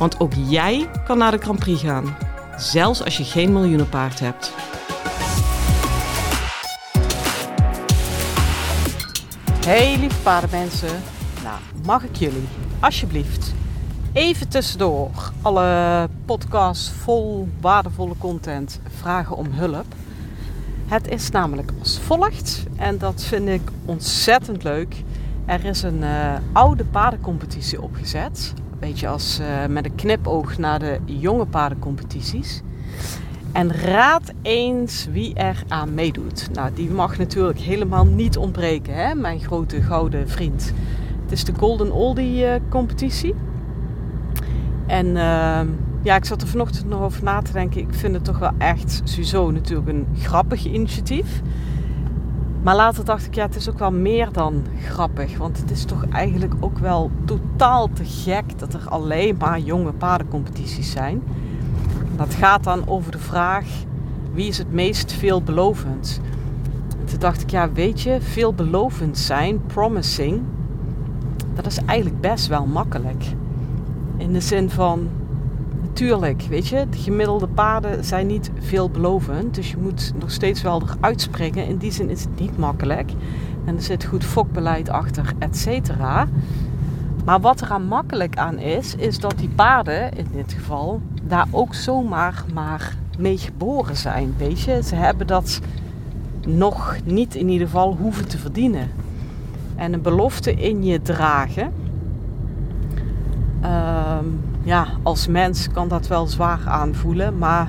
Want ook jij kan naar de Grand Prix gaan, zelfs als je geen miljoenenpaard hebt. Hey lieve paardenmensen, nou mag ik jullie alsjeblieft even tussendoor alle podcasts vol waardevolle content vragen om hulp. Het is namelijk als volgt en dat vind ik ontzettend leuk. Er is een uh, oude paardencompetitie opgezet. Beetje als uh, met een knipoog naar de jonge paardencompetities. En raad eens wie er aan meedoet. Nou, die mag natuurlijk helemaal niet ontbreken, hè? mijn grote gouden vriend. Het is de Golden Oldie uh, competitie. En uh, ja, ik zat er vanochtend nog over na te denken. Ik vind het toch wel echt sowieso natuurlijk een grappig initiatief. Maar later dacht ik, ja, het is ook wel meer dan grappig. Want het is toch eigenlijk ook wel totaal te gek dat er alleen maar jonge paardencompetities zijn. Dat gaat dan over de vraag, wie is het meest veelbelovend? Toen dacht ik, ja, weet je, veelbelovend zijn, promising, dat is eigenlijk best wel makkelijk. In de zin van, natuurlijk, weet je, de gemiddelde paarden zijn niet veelbelovend. Dus je moet nog steeds wel eruit springen. In die zin is het niet makkelijk. En er zit goed fokbeleid achter, et cetera. Maar wat er aan makkelijk aan is, is dat die paarden, in dit geval, daar ook zomaar maar mee geboren zijn. Weet je, ze hebben dat nog niet in ieder geval hoeven te verdienen. En een belofte in je dragen. Ehm, ja, als mens kan dat wel zwaar aanvoelen. Maar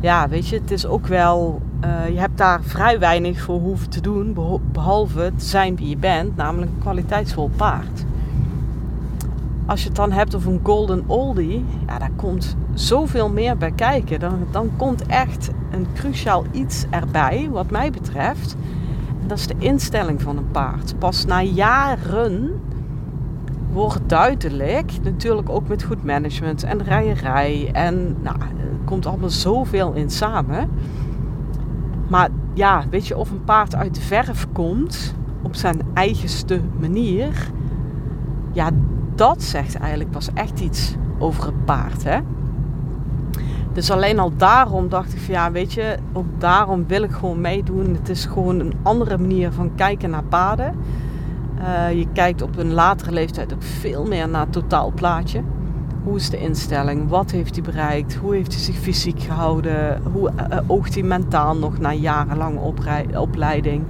ja, weet je, het is ook wel. Uh, je hebt daar vrij weinig voor hoeven te doen. Behalve te zijn wie je bent, namelijk een kwaliteitsvol paard. Als je het dan hebt over een golden oldie, ja, daar komt zoveel meer bij kijken. Dan, dan komt echt een cruciaal iets erbij, wat mij betreft. Dat is de instelling van een paard. Pas na jaren wordt duidelijk, natuurlijk ook met goed management en rijerij. En nou, er komt allemaal zoveel in samen. Maar ja, weet je, of een paard uit de verf komt op zijn eigenste manier. Ja, dat zegt eigenlijk pas echt iets over het paard. Hè? Dus alleen al daarom dacht ik van ja, weet je, ook daarom wil ik gewoon meedoen. Het is gewoon een andere manier van kijken naar paarden. Uh, je kijkt op een latere leeftijd ook veel meer naar het totaalplaatje. Hoe is de instelling? Wat heeft hij bereikt? Hoe heeft hij zich fysiek gehouden? Hoe uh, oogt hij mentaal nog na jarenlange opleiding?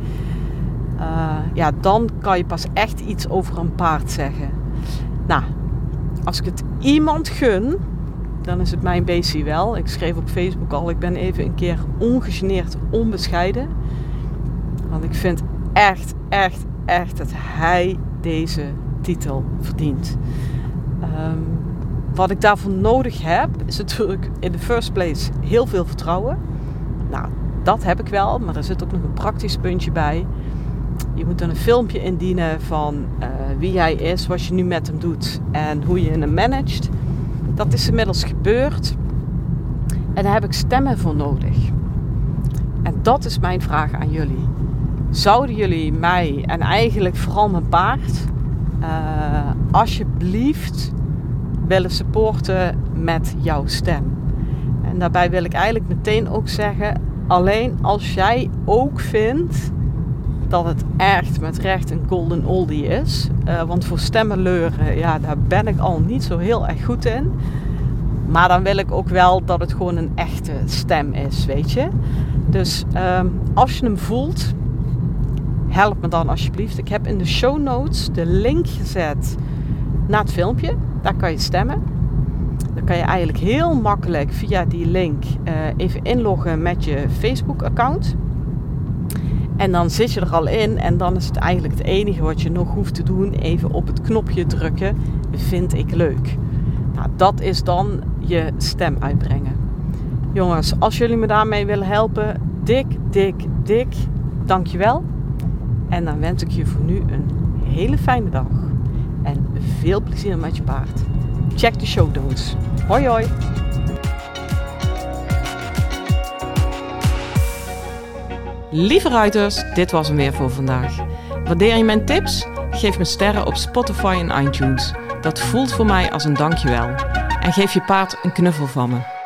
Ja, dan kan je pas echt iets over een paard zeggen. Nou, als ik het iemand gun, dan is het mijn beestje wel. Ik schreef op Facebook al, ik ben even een keer ongegeneerd onbescheiden. Want ik vind echt, echt, echt dat hij deze titel verdient. Um, wat ik daarvoor nodig heb, is natuurlijk in the first place heel veel vertrouwen. Nou, dat heb ik wel, maar er zit ook nog een praktisch puntje bij. Je moet dan een filmpje indienen van uh, wie hij is, wat je nu met hem doet en hoe je hem managt. Dat is inmiddels gebeurd. En daar heb ik stemmen voor nodig. En dat is mijn vraag aan jullie. Zouden jullie mij en eigenlijk vooral mijn paard uh, alsjeblieft willen supporten met jouw stem? En daarbij wil ik eigenlijk meteen ook zeggen: alleen als jij ook vindt dat het echt met recht een golden oldie is. Uh, want voor stemmenleuren, ja, daar ben ik al niet zo heel erg goed in. Maar dan wil ik ook wel dat het gewoon een echte stem is, weet je. Dus um, als je hem voelt, help me dan alsjeblieft. Ik heb in de show notes de link gezet naar het filmpje. Daar kan je stemmen. Dan kan je eigenlijk heel makkelijk via die link uh, even inloggen met je Facebook-account. En dan zit je er al in en dan is het eigenlijk het enige wat je nog hoeft te doen. Even op het knopje drukken, vind ik leuk. Nou, dat is dan je stem uitbrengen. Jongens, als jullie me daarmee willen helpen, dik, dik, dik, dankjewel. En dan wens ik je voor nu een hele fijne dag. En veel plezier met je paard. Check de show notes. Hoi hoi! Lieve ruiters, dit was hem weer voor vandaag. Waardeer je mijn tips? Geef me sterren op Spotify en iTunes. Dat voelt voor mij als een dankjewel. En geef je paard een knuffel van me.